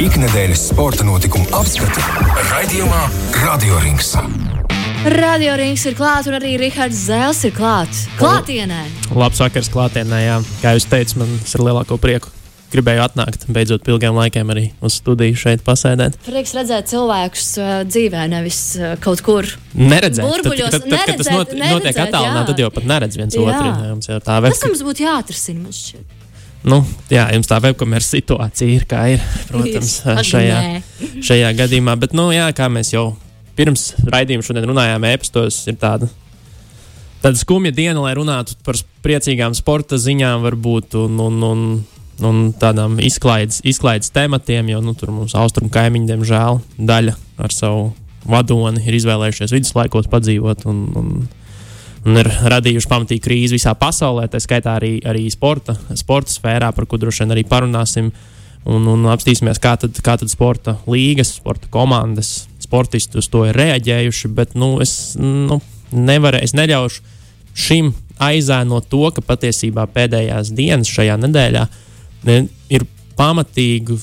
Ikdienas sporta notikumu apskati raidījumā Radio Rings. Radio rings ir klāts, un arī Rahards Zēls ir klāts. Klātienē! Labs vakars klātienē, jā. Kā jūs teicāt, man tas ir lielāko prieku. Gribēju atnākt, beidzot, ilgiem laikiem arī uz studiju šeit pasēdēt. Prieks redzēt cilvēkus uh, dzīvē, nevis uh, kaut kur. Neredzēt, Burbuļos, tad, tad, tad, kad tas neredzēt, not, notiek neredzēt, attālināti, jā. tad jau pat neredz viens Jā. otru. Jā, mums tā Tas mums būtu jāatrisina. Nu, jā, jums tā webkameras situācija ir, kā ir, protams, šajā, šajā gadījumā. Bet, nu, jā, kā mēs jau pirms raidījuma šodien runājām, e-pastos ir tāda. Tāda skumja diena, lai runātu par priecīgām sporta ziņām, varbūt, un, un, un, un tādām izklaides, izklaides tematiem, jo nu, tur mums austrumu kaimiņi, diemžēl, daļa ar savu vadoni ir izvēlējušies viduslaikos padzīvot. Un, un, un ir radījuši pamatīgu krīzi visā pasaulē, tā skaitā arī, arī sporta, sporta sfērā, par ko droši vien arī parunāsim. Un, un apstīsimies, kā tad, kā tad sporta līgas, sporta komandas, sportisti uz to ir reaģējuši. Bet nu, es nu, nevaru, es neļaušu šim aizēnot to, ka patiesībā pēdējās dienas šajā nedēļā ne, ir pamatīgi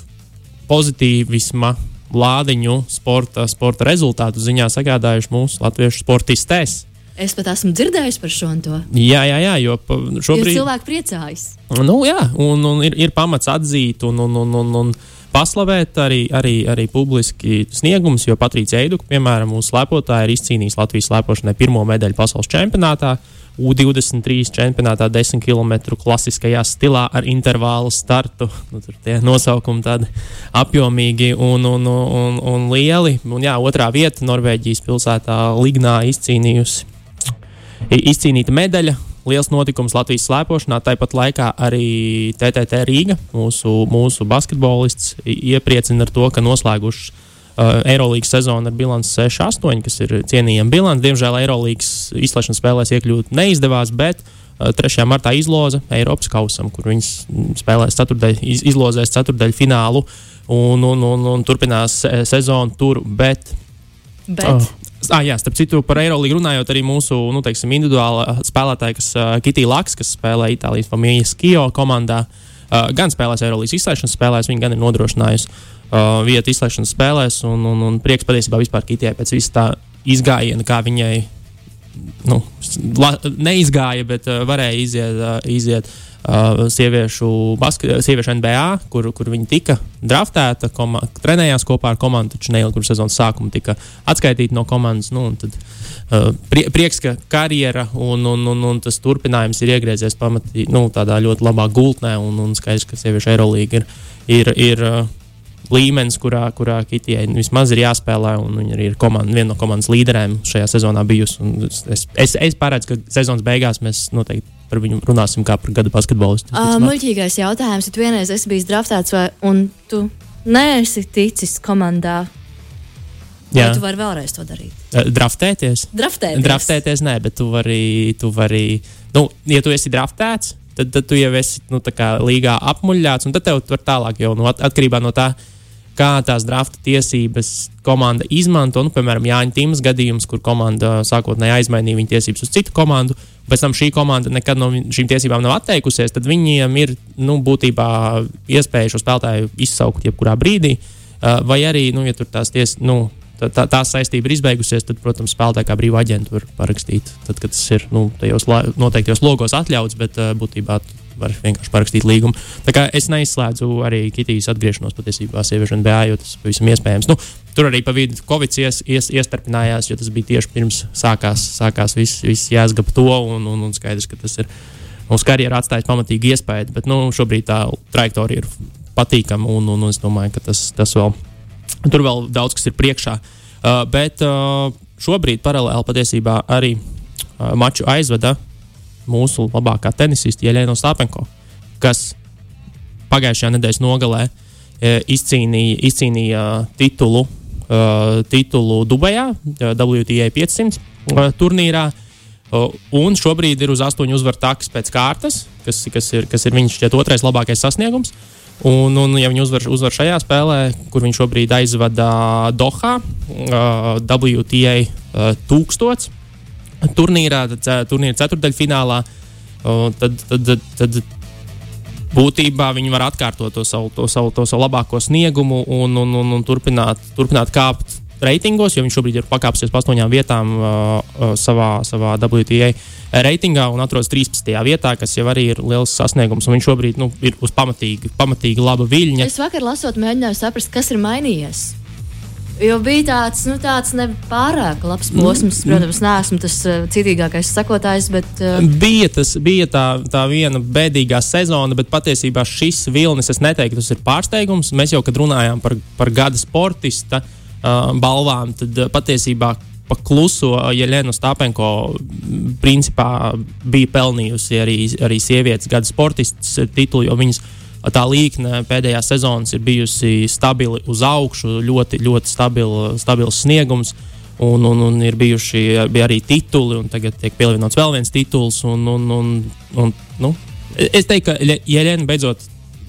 pozitīvisma lādiņu sporta, sporta rezultātu ziņā sagādājuši mūsu latviešu sportistēs. Es pat esmu dzirdējis par šo un to. Jā, jā, jā, jo pa- Jo šobrīd cilvēki priecājas. Nu, jā, un, un ir, ir pamats atzīt un, un, un, un, un paslavēt arī, arī, arī publiski sniegumus, jo Patricija Eiduka, piemēram, mūsu lepotāja, ir izcīnījusi Latvijas lepošanai pirmo medaļu pasaules čempionātā. U23 čempionātā 10 km klasiskajā stilā ar intervālu startu. Nu, tur tie nosaukumi tādi apjomīgi un, un, un, un lieli. Un, jā, otrā vieta Norvēģijas pilsētā Lignā izcīnījusi izcīnīta medaļa. Liels notikums Latvijas slēpošanā. Tāpat laikā arī TTT Rīga, mūsu, mūsu basketbolists, iepriecina ar to, ka noslēguši uh, Eirolandes sezonu ar bilanci 6-8, kas ir cienījama bilance. Diemžēl Eirolandes izslēgšanas spēlēs iekļūt neizdevās, bet uh, 3. martā izloza Eiropas kausam, kur viņas spēlēs ceturdaļ, iz, izlozēs ceturdaļu finālu un, un, un, un turpinās sezonu tur. Bet Bet Oh. Ah, jā, starp citu, par Eirolandu runājot, arī mūsu nu, teiksim, individuāla spēlētāja, kas uh, Kitija Laks, kas spēlē Itālijas Famijas Kio komandā, uh, gan spēlēs Eirolandas izslēgšanas spēlēs, viņa gan ir nodrošinājusi uh, vietu izslēgšanas spēlēs, un, un, un prieks patiesībā vispār Kitijai pēc visa tā izgājiena, kā viņai nu, la, neizgāja, bet uh, varēja iziet, uh, iziet uh, sieviešu, baska, sieviešu NBA, kur, kur viņa tika draftēta, koma, trenējās kopā ar komandu, taču neilgi pirms sezonas sākuma tika atskaitīta no komandas. Nu, tad, uh, prie, prieks, ka karjera un, un, un, un tas turpinājums ir iegriezies pamatī, nu, tādā ļoti labā gultnē, un, un skaidrs, ka sieviešu Eirolīga ir. ir, ir uh, līmenis, kurā, kurā Kitijai vismaz ir jāspēlē, un viņa arī ir komanda, viena no komandas līderēm šajā sezonā bijusi. Es, es, es paredzu, ka sezonas beigās mēs noteikti par viņu runāsim kā par gada basketbolistu. uh, muļķīgais jautājums, ja tu vienreiz esi bijis draftēts, vai un tu neesi ticis komandā, vai Jā, tu vari vēlreiz to darīt? Draftēties. Draftēties. Draftēties, nē, bet tu vari, tu vari nu, ja tu esi draftēts, tad, tad tu jau esi nu, tā kā līgā apmuļļāts, un tad tev var tālāk jau nu, at, atkarībā no tā. Kā tās drafta tiesības komanda izmanto, nu, piemēram, Jāņa Tīmas gadījums, kur komanda sākotnēji aizmainīja viņa tiesības uz citu komandu, pēc tam šī komanda nekad no šīm tiesībām nav atteikusies, tad viņiem ir nu, būtībā iespēja šo spēlētāju izsaukt jebkurā brīdī. Uh, vai arī, nu, ja tur tās tiesības, nu, tā, tā, tā saistība ir izbeigusies, tad, protams, spēlētāji kā brīvā aģenta var parakstīt. Tad, kad tas ir nu, tajos noteiktajos logos atļauts, bet uh, būtībā var vienkārši parakstīt līgumu. Tā kā es neizslēdzu arī Kitijas atgriešanos patiesībā sieviešu NBA, jo tas pavisam iespējams. Nu, tur arī pa vidu Covid ies, ies, iestarpinājās, jo tas bija tieši pirms sākās, sākās viss, viss jāsgab to, un, un, un skaidrs, ka tas ir mūsu karjerā atstājis pamatīgi iespēju. Bet nu, šobrīd tā trajektorija ir patīkama, un, un, un es domāju, ka tas, tas vēl, tur vēl daudz kas ir priekšā. Uh, bet uh, šobrīd paralēli patiesībā arī uh, maču aizveda mūsu labākā tenisiste Jeļena Stāpenko, kas pagājušajā nedēļas nogalē e, izcīnīja, izcīnīja titulu, uh, titulu Dubajā, WTA 500 uh, turnīrā. Un šobrīd ir uz astoņu uzvaru takas pēc kārtas, kas, kas ir, kas ir viņas šķiet otrais labākais sasniegums. Un, un ja viņi uzvar, uzvar šajā spēlē, kur viņš šobrīd aizvada Dohā, uh, WTA uh, 1000 turnīrā, tad, turnīra ceturdaļfinālā, tad, tad, tad būtībā viņi var atkārtot to savu, to savu, to savu labāko sniegumu un, un, un, un turpināt, turpināt kāpt reitingos, jo viņš šobrīd ir pakāpsies pa astoņām vietām uh, uh, savā, savā WTA reitingā un atrodas 13. vietā, kas jau arī ir liels sasniegums. Viņš šobrīd nu, ir uz pamatīgi, pamatīgi laba viļņa. Es vakar lasot, mēģināju saprast, kas ir mainījies. Jo bija tāds, nu, tāds nepārāk labs posms. Protams, neesmu tas uh, citīgākais sakotājs, bet. Uh... Bija, tas, bija tā, tā viena bēdīgā sezona, bet patiesībā šis vilnis, es neteiktu, tas ir pārsteigums. Mēs jau, kad runājām par, par gada sportista uh, balvām, tad uh, patiesībā pa kluso Jelena Stāpenko principā bija pelnījusi arī, arī sievietes gada sportists titulu, jo viņas tā līkne pēdējās sezonas ir bijusi stabili uz augšu, ļoti, ļoti stabila, stabils sniegums. Un, un, un ir bijuši bija arī tituli, un tagad tiek pievienots vēl viens tituls. Un, un, un, un, nu, es teiktu, ka Jēlēna beidzot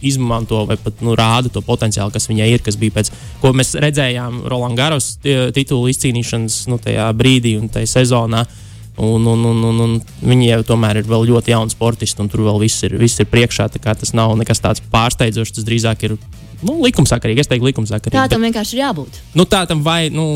izmanto vai pat nu, rāda to potenciālu, kas viņai ir, kas bija pēc, ko mēs redzējām Rolandas Garos titulu izcīnīšanas nu, brīdī un tajā sezonā. Uh, Un, un, un, un, un viņi jau tomēr ir vēl ļoti jauni sportisti, un tur vēl viss ir, viss ir priekšā. Tā tas nav nekas tāds pārsteidzošs. Tas drīzāk ir nu, likumsakarīgi. Es teiktu, likumsakarīgi. Tā tam vienkārši ir jābūt. Nu, tā tam vai nu,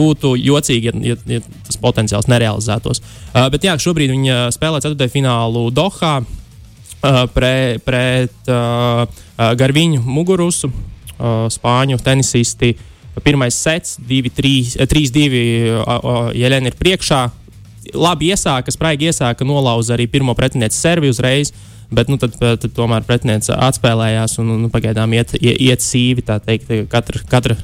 būtu jocīgi, ja, ja, ja tas potenciāls nerealizētos. Uh, bet jā, šobrīd viņi spēlē ceturtajā finālu Dohā uh, pre, pret uh, Garviņu Mugurusu, uh, Spāņu tenisisti. Pirmais sets, 2-3, 3-2. Jelena ir priekšā labi iesāka, spraigi iesāka, nolauza arī pirmo pretinieci servi uzreiz. Bet nu, tad, tad tomēr pretinieks atspēlējās un nu, pagaidām iet, iet sīvi. Teikt, katra, katra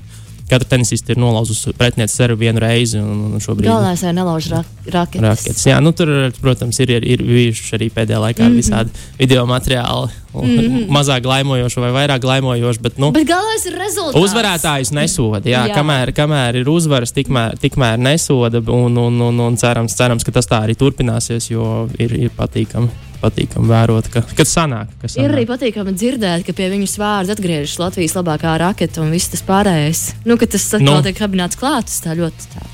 Katra tenisiste ir nolauzusi pretinieci sevi vienu reizi. Un, un šobrīd... Galvenais ir nelauž ra raketes. raketes. Jā, nu, tur, protams, ir, ir, ir bijuši arī pēdējā laikā mm -hmm. visādi video materiāli. Mm -hmm. Mazāk glaimojoši vai vairāk glaimojoši. Bet, nu, bet galvenais ir rezultāts. Uzvarētājus nesoda. Jā, jā. Kamēr, kamēr ir uzvaras, tikmēr, tikmēr nesoda. Un, un, un, un cerams, cerams, ka tas tā arī turpināsies, jo ir, ir patīkami patīkami vērot, ka, kad sanāk, ka sanāk. Ir arī patīkami dzirdēt, ka pie viņas vārda atgriežas Latvijas labākā raketa un viss tas pārējais. Nu, ka tas atkal nu. tiek kabināts klāt, tas tā ļoti tā.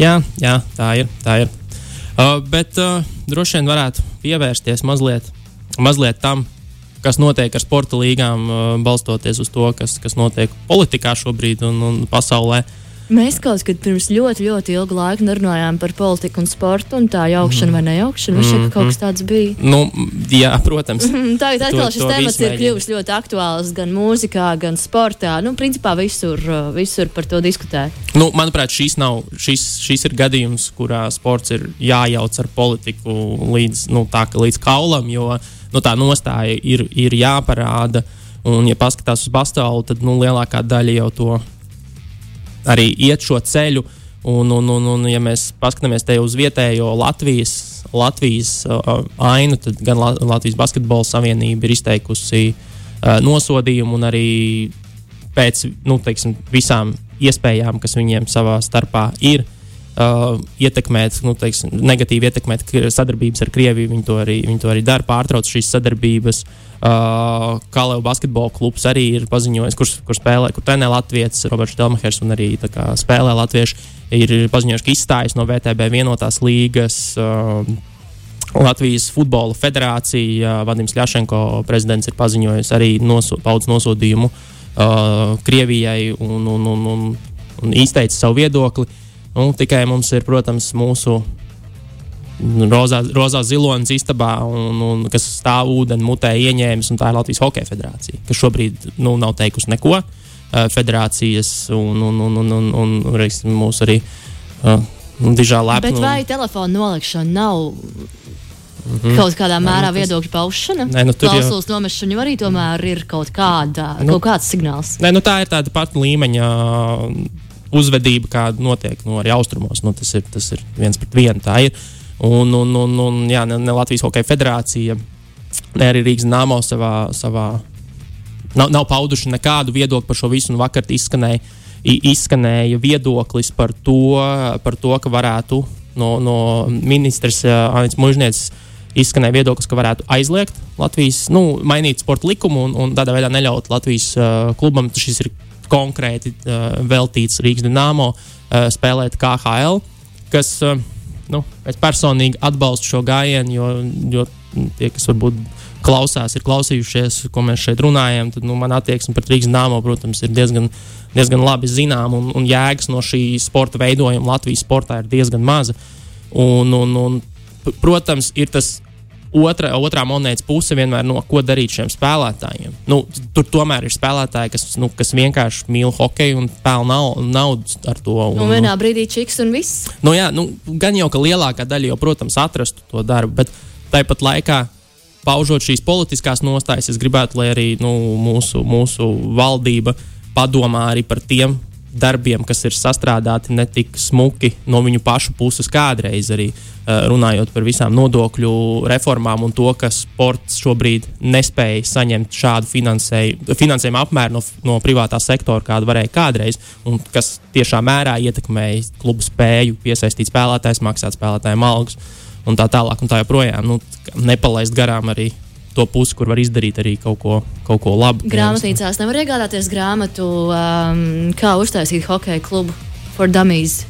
Jā, jā, tā ir. Tā ir. Uh, bet uh, droši vien varētu pievērsties mazliet, mazliet tam, kas notiek ar sporta līgām, uh, balstoties uz to, kas, kas notiek politikā šobrīd un, un pasaulē. Mēs kaut kad pirms ļoti, ļoti ilga laika runājām par politiku un sportu, un tā jaukšana mm. vai nejaukšana. Mm -hmm. Kaut kas tāds bija. Nu, jā, protams. Tagad atkal to, šis to temats ir kļuvis ļoti aktuāls gan mūzikā, gan sportā. Nu, principā visur, visur par to diskutē. Nu, manuprāt, šis, nav, šis, šis ir gadījums, kurā sports ir jājauc ar politiku līdz, nu, tā, līdz kaulam, jo nu, tā nostāja ir, ir jāparāda. Un, ja paskatās uz Bastālu, tad nu, lielākā daļa jau to arī iet šo ceļu. Un, un, un, un ja mēs paskatāmies te uz vietējo Latvijas, Latvijas uh, ainu, tad gan Latvijas Basketbola Savienība ir izteikusi uh, nosodījumu un arī pēc nu, teiksim, visām iespējām, kas viņiem savā starpā ir, uh, ietekmēt, nu, teiksim, negatīvi ietekmēt sadarbības ar Krieviju. Viņi to arī, viņi to arī dara, pārtrauc šīs sadarbības. Uh, Uh, Kalēva basketbola klubs arī ir paziņojis, kurš kur spēlē, kur trenē Latvijas, Roberts Delmahers un arī kā, spēlē Latviešu. Ir paziņojuši, ka izstājas no VTB vienotās līgas. Uh, Latvijas Futbola Federācija, Vadims Ļašenko prezidents ir paziņojis arī noso, paudz nosodījumu uh, Krievijai un, un, un, un, un izteicis savu viedokli. Un tikai mums ir, protams, mūsu rozā, rozā zilonis istabā, un, un, kas stāv ūdeni mutē ieņēmis, un tā ir Latvijas Hokeja federācija, kas šobrīd nu, nav teikusi neko. Federācijas un, un, un, un, un, un, un reiksim, mūsu arī uh, dižā lepna. Bet vai telefona nolikšana nav Mm -hmm. Kaut kādā mērā Nē, nu, viedokļu paušana, Nē, nu, klausulas jau... nomešana arī tomēr ir kaut, kāda, nu, kaut kāds signāls. Nē, nu, tā ir tāda pati līmeņa uzvedība, kāda notiek nu, arī austrumos. Nu, tas, ir, tas ir viens pret vienu. Tā ir. Un, un, un, un jā, ne, ne Latvijas Hokeja federācija, ne arī Rīgas Nāmo savā, savā nav, nav pauduši nekādu viedokli par šo visu. Vakar izskanēja, izskanēja viedoklis par to, par to, ka varētu no, no ministrs Anits Mužniecis izskanēja viedoklis, ka varētu aizliegt Latvijas, nu, mainīt sporta likumu un, un tādā veidā neļaut Latvijas uh, klubam, šis ir konkrēti uh, veltīts Rīgas Dienāmo, uh, spēlēt KHL, kas uh, nu, es personīgi atbalstu šo gājienu, jo, jo tie, kas varbūt klausās, ir klausījušies, ko mēs šeit runājam, tad nu, man attieksme pret Rīgas dāmu, protams, ir diezgan, diezgan labi zinām, un, un jēgas no šī sporta veidojuma Latvijas sportā ir diezgan maza. Un, un, un, protams, ir tas otra, otrā monētas puse vienmēr, no ko darīt šiem spēlētājiem. Nu, tur tomēr ir spēlētāji, kas, nu, kas vienkārši mīl hokeju un pelna naudu ar to. Un, un vienā brīdī čiks un viss. Nu, jā, nu, gan jau, ka lielākā daļa jau, protams, atrastu to darbu, bet tāpat laikā. Paužot šīs politiskās nostājas, es gribētu, lai arī nu, mūsu, mūsu valdība padomā arī par tiem darbiem, kas ir sastrādāti ne tik smuki no viņu pašu puses, kādreiz arī uh, runājot par visām nodokļu reformām un to, ka sports šobrīd nespēja saņemt šādu finansēju, finansējumu apmēru no, no privātā sektora, kādu varēja kādreiz, un kas tiešā mērā ietekmēja klubu spēju piesaistīt spēlētājus, maksāt spēlētājiem algas un tā tālāk. Un tā joprojām nu, nepalaist garām arī to pusi, kur var izdarīt arī kaut ko, kaut ko labu. Grāmatnīcās nevar iegādāties grāmatu, um, kā uztaisīt hokeja klubu for dummies.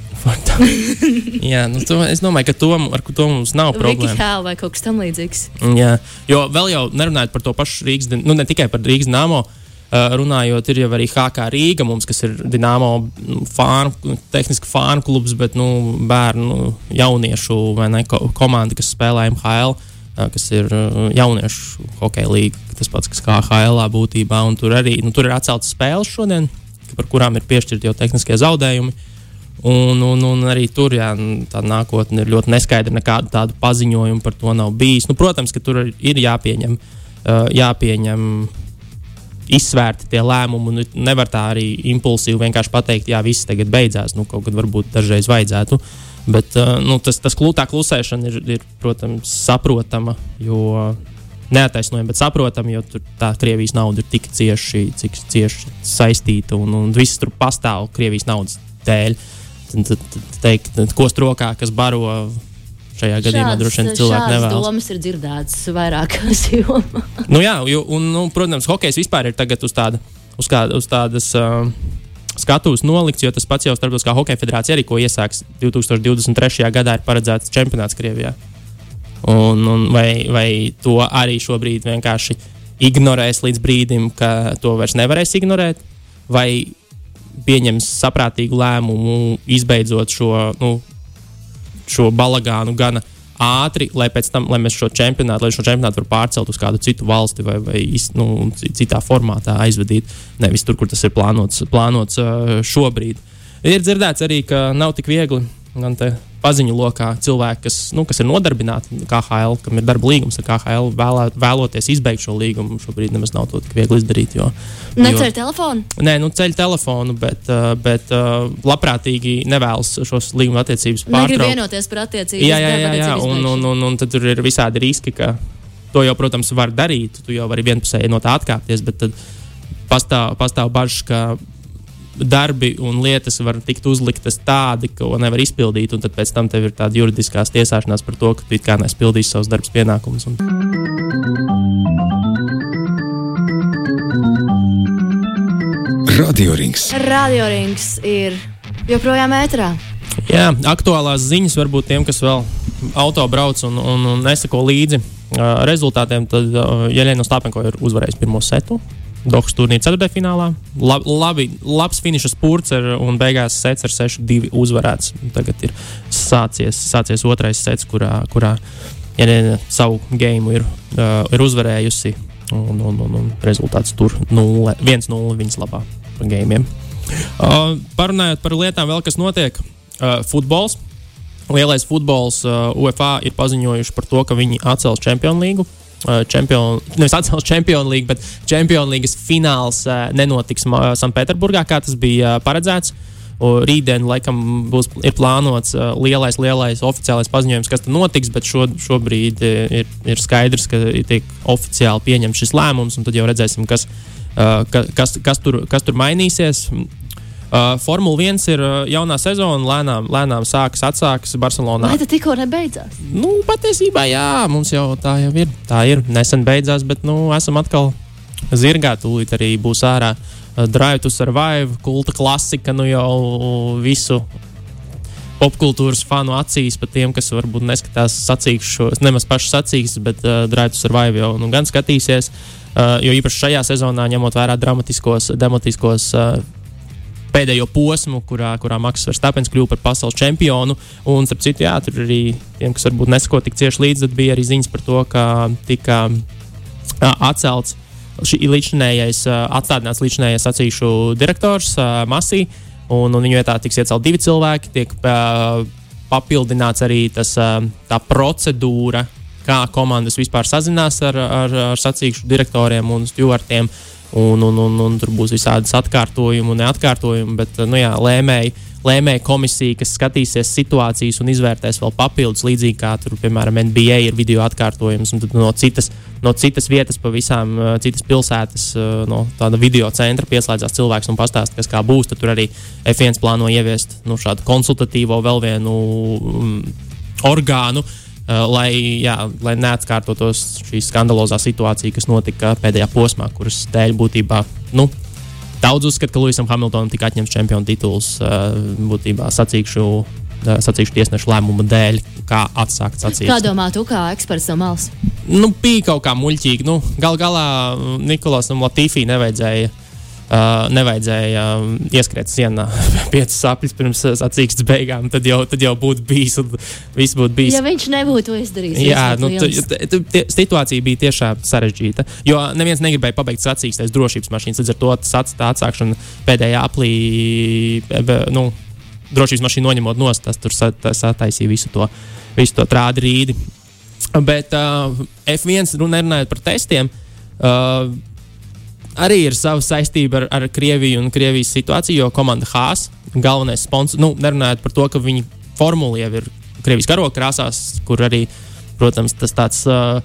jā, nu, to, es domāju, ka to, ar to mums nav problēma. Hell vai kaut kas tamlīdzīgs. Jā, jo vēl jau nerunājot par to pašu Rīgas, nu ne tikai par Rīgas nāmo. Uh, runājot, ir jau arī HK Rīga, mums, kas ir Dienāmo nu, fānu, tehniski fānu klubs, bet nu, bērnu, jauniešu ne, ko, komanda, kas spēlē MHL. Uh, kas ir jauniešu hokeja līnija, tas pats, kas KHL būtībā. Tur arī nu, tur ir atceltas spēles šodien, par kurām ir piešķirti jau tehniskie zaudējumi. Un, un, un arī tur jā, tā nākotne ir ļoti neskaidra. Nekādu tādu paziņojumu par to nav bijis. Nu, protams, ka tur ir jāpieņem, jāpieņem izsvērti tie lēmumi. Un nevar tā arī impulsīvi vienkārši pateikt, jā, viss tagad beidzās. Nu, kaut kad varbūt dažreiz vajadzētu. Uh, Bet nu, tas, tas klūtā klusēšana ir, ir, protams, saprotama. Jo neataisnojama, bet saprotama, jo tā Krievijas nauda ir tik cieši, cik cieši saistīta un, un viss tur pastāv Krievijas naudas dēļ. Tad, tad teikt, ko strokā, kas baro šajā gadījumā droši vien cilvēki nevēlas. domas ir dzirdētas vairākās jomās. nu, jā, jo, un, nu, protams, hokejs vispār ir tagad uz, tāda, uz, kā, uz tādas. Uh, skatuves nolikts, jo tas pats jau Starptautiskā hokeja federācija arī, ko iesāks 2023. gadā, ir paredzēts čempionāts Krievijā. Un, un vai, vai to arī šobrīd vienkārši ignorēs līdz brīdim, ka to vairs nevarēs ignorēt, vai pieņems saprātīgu lēmumu, izbeidzot šo, nu, šo balagānu gana ātri, lai pēc tam, lai mēs šo čempionātu, lai šo čempionātu varam pārcelt uz kādu citu valsti vai, vai nu, citā formātā aizvadīt, nevis tur, kur tas ir plānots, plānots šobrīd. Ir dzirdēts arī, ka nav tik viegli gan paziņu lokā cilvēki, kas, nu, kas ir nodarbināti KHL, kam ir darba līgums ar KHL, vēlā, vēloties izbeigt šo līgumu. Šobrīd nemaz nav to tik viegli izdarīt. Jo, Neceļ jo, telefonu? Nē, nu ceļ telefonu, bet, uh, bet uh, labprātīgi nevēlas šos līguma attiecības pārtraukt. Negrib vienoties par attiecībām. Jā, jā, jā, jā. Un, un, un, un tad tur ir visādi riski, ka to jau, protams, var darīt. Tu jau vari vienpusēji no tā atkāpties, bet tad pastāv, pastāv bažas, ka darbi un lietas var tikt uzliktas tādi, ko nevar izpildīt, un tad pēc tam tev ir tāda juridiskās tiesāšanās par to, ka tu kā nespildīsi savus darbus pienākumus. Un... Radiorings. Radiorings ir joprojām ētrā. Jā, aktuālās ziņas varbūt tiem, kas vēl auto brauc un, un, un nesako līdzi uh, rezultātiem, tad uh, Jeļena Stāpenko ir uzvarējis pirmo setu. Dohas turnīra ceturtajfinālā. Lab, labi, labs finiša spurts ar, un beigās sets ar 6-2 uzvarēts. Tagad ir sācies, sācies otrais sets, kurā, kurā ja savu game ir, uh, ir uzvarējusi. Un, un, un, un rezultāts tur 1-0 viņas labā par game. Uh, parunājot par lietām, vēl kas notiek. Uh, futbols. Lielais futbols uh, UFA ir paziņojuši par to, ka viņi atcels Champions League čempionu, nevis atcels Champions League, bet Champions League fināls nenotiks Sanktpēterburgā, kā tas bija paredzēts. Rītdien, laikam, būs plānots uh, lielais, lielais oficiālais paziņojums, kas tur notiks, bet šo, šobrīd ir, ir skaidrs, ka tiek oficiāli pieņemts šis lēmums, un tad jau redzēsim, kas, uh, kas, kas, tur, kas tur mainīsies. Uh, Formula 1 ir uh, jaunā sezona, lēnām, lēnām sākas, atsākas Barcelonā. Vai tas tikko nebeidzās? Nu, patiesībā, jā, mums jau tā jau ir. Tā ir. Nesen beidzās, bet nu, esam atkal zirgā. Tūlīt arī būs ārā uh, Drive to Survive, kulta klasika, nu jau visu popkultūras fanu acīs, pat tiem, kas varbūt neskatās sacīkšos, nemaz pašus sacīkstus, bet uh, Drive to Survive jau nu, gan skatīsies. Uh, jo īpaši šajā sezonā, ņemot vērā dramatiskos, dramatiskos uh, pēdējo posmu, kurā, kurā Maks Verstapens kļuva par pasaules čempionu. Un, starp citu, jā, tur arī tiem, kas varbūt nesako tik cieši līdzi, tad bija arī ziņas par to, ka tika uh, atcelts šī līdzinējais, uh, atstādināts līdzinējais sacīšu direktors uh, Masī un, un viņu vietā tiks iecelt divi cilvēki. Tiek uh, papildināts arī tas, uh, tā procedūra, kā komandas vispār sazinās ar, ar, ar sacīkšu direktoriem un stūrtiem. Un, un, un, un tur būs visādas atkārtojumi un neatkārtojumi, bet nu, jā, lēmēji lēmēja komisija, kas skatīsies situācijas un izvērtēs vēl papildus, līdzīgi kā tur, piemēram, NBA ir video atkārtojums, un no citas, no citas vietas, pa visām uh, citas pilsētas, no tāda video centra pieslēdzās cilvēks un pastāsta, kas kā būs. Tad tur arī F1 plāno ieviest nu, šādu konsultatīvo vēl vienu um, orgānu. Uh, lai, jā, lai neatkārtotos šī skandalozā situācija, kas notika pēdējā posmā, kuras dēļ būtībā nu, Daudz uzskata, ka Luisam Hamiltonam tika atņemts čempionu tituls būtībā sacīkšu, sacīkšu tiesnešu lēmumu dēļ, kā atsākt sacīt. Kā domā, tu kā eksperts no malas? Nu, bija kaut kā muļķīgi. Nu, gal galā Nikolasam Latīfī nevajadzēja Uh, nevajadzēja uh, ieskriet sienā piecas sapņus pirms sacīkstas beigām. Tad jau, tad jau būtu bijis, viss būtu bijis. Ja viņš nebūtu izdarījis, jā, nu, tu, tu, tu, situācija bija tiešām sarežģīta. Jo neviens negribēja pabeigt sacīkstas drošības mašīnas. Līdz ar to tas atsākšana pēdējā aplī. Nu, Drošības mašīna noņemot nost, tas tur sataisīja visu to, visu to trādi rīdi. Bet uh, F1 runājot par testiem, uh, arī ir sava saistība ar, ar Krieviju un Krievijas situāciju, jo komanda Hāz, galvenais sponsors, nu, nerunājot par to, ka viņi formula jau ir Krievijas karoga krāsās, kur arī, protams, tas tāds. Uh,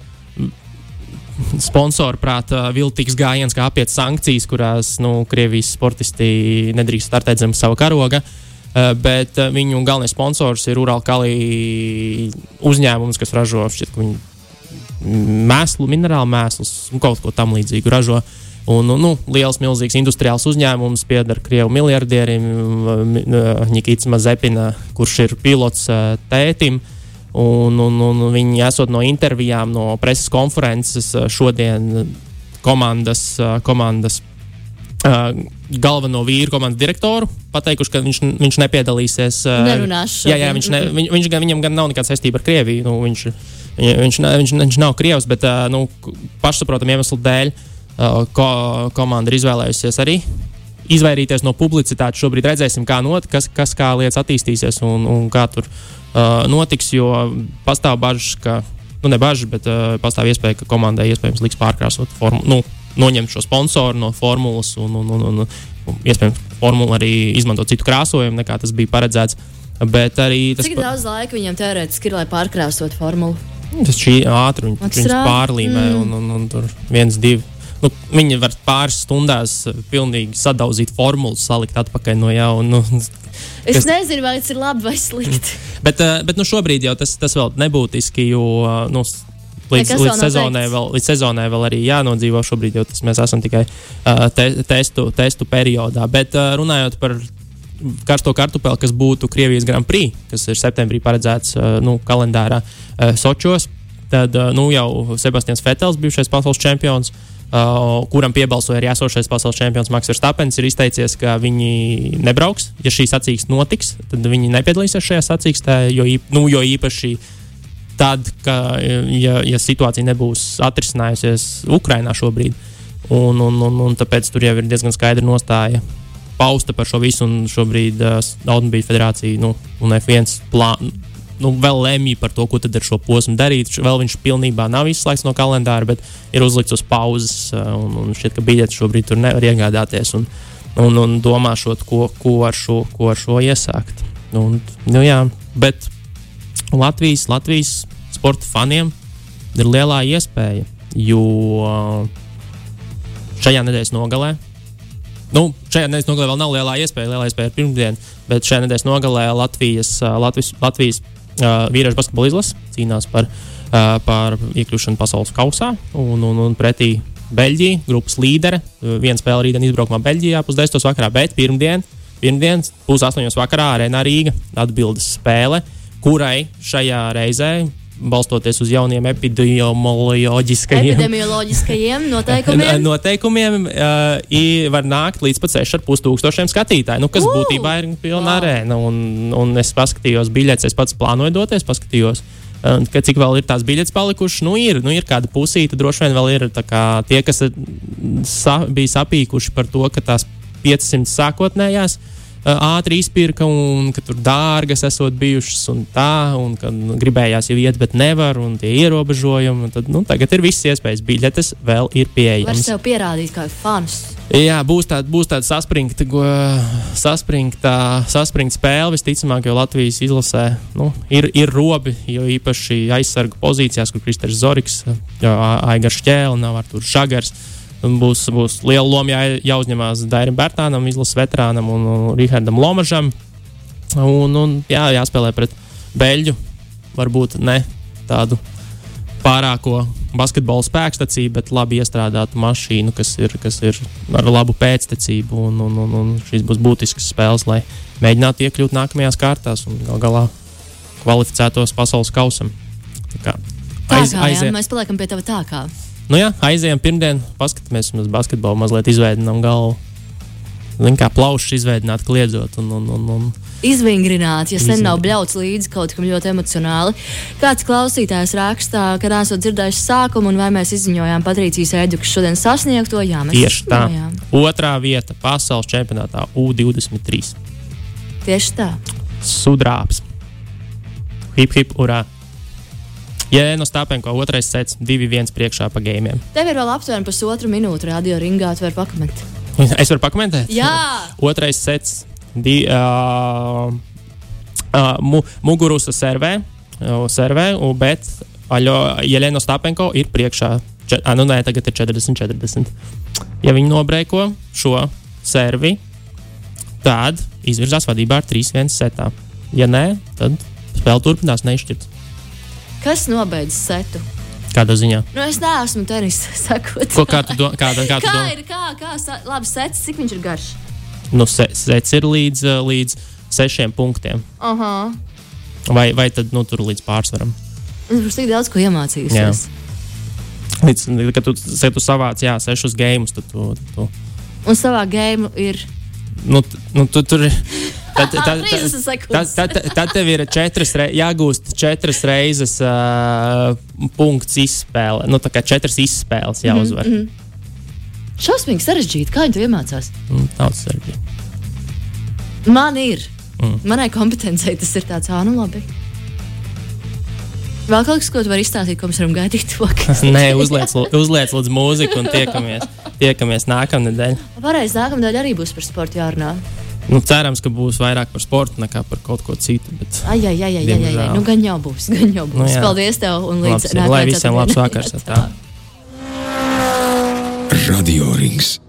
Sponsoru prātā viltīgs gājiens, kā apiet sankcijas, kurās nu, Krievijas sportisti nedrīkst startēt zem sava karoga. Uh, bet uh, viņu galvenais sponsors ir Urālkalī uzņēmums, kas ražo šķiet, mēslu, minerālu mēslus un kaut ko tam līdzīgu ražo. Uh, Un, nu, liels, milzīgs industriāls uzņēmums pieder Krievu miljardierim, Nikits Mazepina, kurš ir pilots tētim. Un, un, un viņi esot no intervijām, no preses konferences šodien komandas, komandas galveno vīru komandas direktoru pateikuši, ka viņš, viņš nepiedalīsies. Nerunāšu. Jā, jā viņš ne, viņ, viņš, viņam gan nav nekāda saistība ar Krieviju. Nu, viņš, viņš, viņš, viņš nav Krievs, bet nu, pašsaprotamu iemeslu dēļ. Uh, ko komanda ir izvēlējusies arī izvairīties no publicitātes. Šobrīd redzēsim, kā not, kas, kas kā lietas attīstīsies un, un kā tur uh, notiks. Jo pastāv bažas, ka, nu, ne bažas, bet uh, pastāv iespēja, ka komandai iespējams liks pārkrāsot formu. Nu, Noņemt šo sponsoru no formulas, un, un, un, un, un iespējams, formula arī izmantot citu krāsojumu, nekā tas bija paredzēts. Bet arī tas Cik daudz laika viņam teorētiski ir, lai pārkrāsot formulu? Tas šī ātri viņ, viņus pārlīmē, mm. un, un, un tur viens, divi nu, viņi var pāris stundās eh, pilnīgi sadauzīt formulu, salikt atpakaļ no jauna. Nu, es kas... nezinu, vai tas ir labi vai slikti. bet, uh, bet nu, šobrīd jau tas, tas vēl nebūtiski, jo uh, nu, līdz, līdz, sezonai vēl, līdz sezonai vēl arī jānodzīvo. Šobrīd jau tas mēs esam tikai uh, te, testu, testu periodā. Bet uh, runājot par karsto kartupeli, kas būtu Krievijas Grand Prix, kas ir septembrī paredzēts uh, nu, kalendārā uh, Sočos, tad uh, nu, jau Sebastians Fetels, bijušais pasaules čempions, Uh, kuram piebalsoja arī esošais pasaules čempions Maks Verstapens, ir izteicies, ka viņi nebrauks. Ja šī sacīksts notiks, tad viņi nepiedalīsies šajā sacīkstē, jo, nu, jo īpaši tad, ka, ja, ja situācija nebūs atrisinājusies Ukrajinā šobrīd. Un, un, un, un tāpēc tur jau ir diezgan skaidra nostāja pausta par šo visu. Šobrīd uh, Automobīļu federācija nu, un F1 plāno nu, vēl lemj par to, ko ar šo posmu darīt. Vēl viņš pilnībā nav izslēgts no kalendāra, bet ir uzlikts uz pauzes. Un, un šķiet, ka biļetes šobrīd tur nevar iegādāties. Un, un, un domāšot, ko, ko, ar šo, ko ar šo iesākt. Un, nu, jā, bet Latvijas, Latvijas sporta faniem ir lielā iespēja, jo šajā nedēļas nogalē Nu, šajā nedēļas nogalē vēl nav lielā iespēja. Lielā iespēja ir pirmdiena, bet šajā nedēļas nogalē Latvijas, Latvijas, Latvijas vīriešu basketbola izlase cīnās par, par iekļūšanu pasaules kausā. Un, un, un pretī Beļģija, grupas līdere. Viena spēle rītdien izbraukumā Beļģijā pusdesmitos vakarā, bet pirmdien pirmdienas, pusaustoņos vakarā arēnā Rīga atbildes spēle, kurai šajā reizē balstoties uz jauniem epidemioloģiskajiem, epidemioloģiskajiem noteikumiem. noteikumiem uh, var nākt līdz pat 6,5 tūkstošiem skatītāju, nu, kas uh, būtībā ir pilna wow. arēna. Un, un es paskatījos biļetes, es pats plānoju doties, paskatījos. Uh, cik vēl ir tās biļetes palikušas? Nu, ir, nu, ir kāda pusīta, droši vien vēl ir kā, tie, kas sa, bija sapīkuši par to, ka tās 500 sākotnējās uh, ātri izpirka un ka tur dārgas esot bijušas un tā, un ka nu, gribējās jau iet, bet nevar, un tie ierobežojumi. Tad, nu, tagad ir visas iespējas, biļetes vēl ir pieejamas. Var sev pierādīt kā fans. Jā, būs tāda, būs tāda saspringta, saspringta, saspringta spēle. Visticamāk, jo Latvijas izlasē nu, ir, ir robi, jo īpaši aizsargu pozīcijās, kur Kristers Zorigs, Aigars Čēlis, nav ar tur Žagars. Būs, būs liela loma jā, jāuzņemās Dairim Bērtānam, izlases veterānam un, un Rihardam Lomažam. Un, un jā, jāspēlē pret Beļģu. Varbūt ne tādu pārāko basketbola spēkstacību, bet labi iestrādātu mašīnu, kas ir, kas ir ar labu pēctecību. Un, un, un, un šīs būs būtiskas spēles, lai mēģinātu iekļūt nākamajās kārtās un gal galā kvalificētos pasaules kausam. Tā kā, aiz, tā kā aizie... jā, mēs paliekam pie tā kā. Nu jā, aizējām pirmdien, paskatāmies uz basketbolu, mazliet izveidojam galvu. Zin, kā plaušas izveidot, kliedzot. Un, un, un, un Izvingrināt, ja sen nav bļauts līdzi kaut kam ļoti emocionāli. Kāds klausītājs rakstā, ka esat dzirdējis sākumu, un vai mēs izziņojām Patricijas ēdu, kas šodien sasniegto? Jā, mēs tieši tā. Otrā vieta pasaules čempionātā U23. Tieši tā. Sudrāps. Hip, hip, urā! Jā, no Stāpenko otrais sets, 2-1 priekšā pa gājumiem. Tev ir vēl aptuveni pusotru minūti radio ringā, tu vari pakomentēt. Es varu pakomentēt? Jā. Otrais sets, di, uh, uh, mu, Mugurusa servē, uh, servē bet Jelena Stāpenko ir priekšā. Čet, ah, nu nē, tagad ir 40-40. Ja viņi nobrēko šo servi, tad izvirzās vadībā ar 3-1 setā. Ja nē, tad spēle turpinās neizšķirts. Kas nobeidz setu? Kādā ziņā? Nu, es neesmu tenisa sakot. Ko, kā tu, do, kā, kā kā domā? ir? Kā, kā, labi, sets, cik viņš ir garš? Nu, se, sets ir līdz, eh, līdz sešiem punktiem. -huh. vai, vai tad nu, tur līdz pārsvaram? Es būšu tik daudz ko iemācījusies. Līdz, kad tu, tu savāc jā, sešus gēmus, tad tu, tu. Un savā gēmu ir. Nu, nu, tu, tur ir Tad, tad, tad, tad, tad, tev ir četras re, jāgūst četras reizes uh, punkts izspēle. Nu, tā kā četras izspēles jāuzvar. Mm -hmm. Šausmīgi sarežģīti. Kā viņi to iemācās? Mm, Tāds sarežģīti. Man ir. Mm. Manai kompetencijai tas ir tāds, ah, nu labi. Vēl kaut kas, ko tu vari izstāstīt, ko mēs varam gaidīt? Nē, uzliec, uzliec lūdzu mūziku un tiekamies, tiekamies nākamnedēļ. Pareizi, nākamnedēļ arī būs par sportu jārunā. Nu, cerams, ka būs vairāk par sportu nekā par kaut ko citu. Bet, ai, ai, ai, ai, ai, ai. Nu, gan jau būs. Gan jau būs. Nu, jā. Paldies tev un līdz rītam. Lai visiem labs vakars! Radio Rings.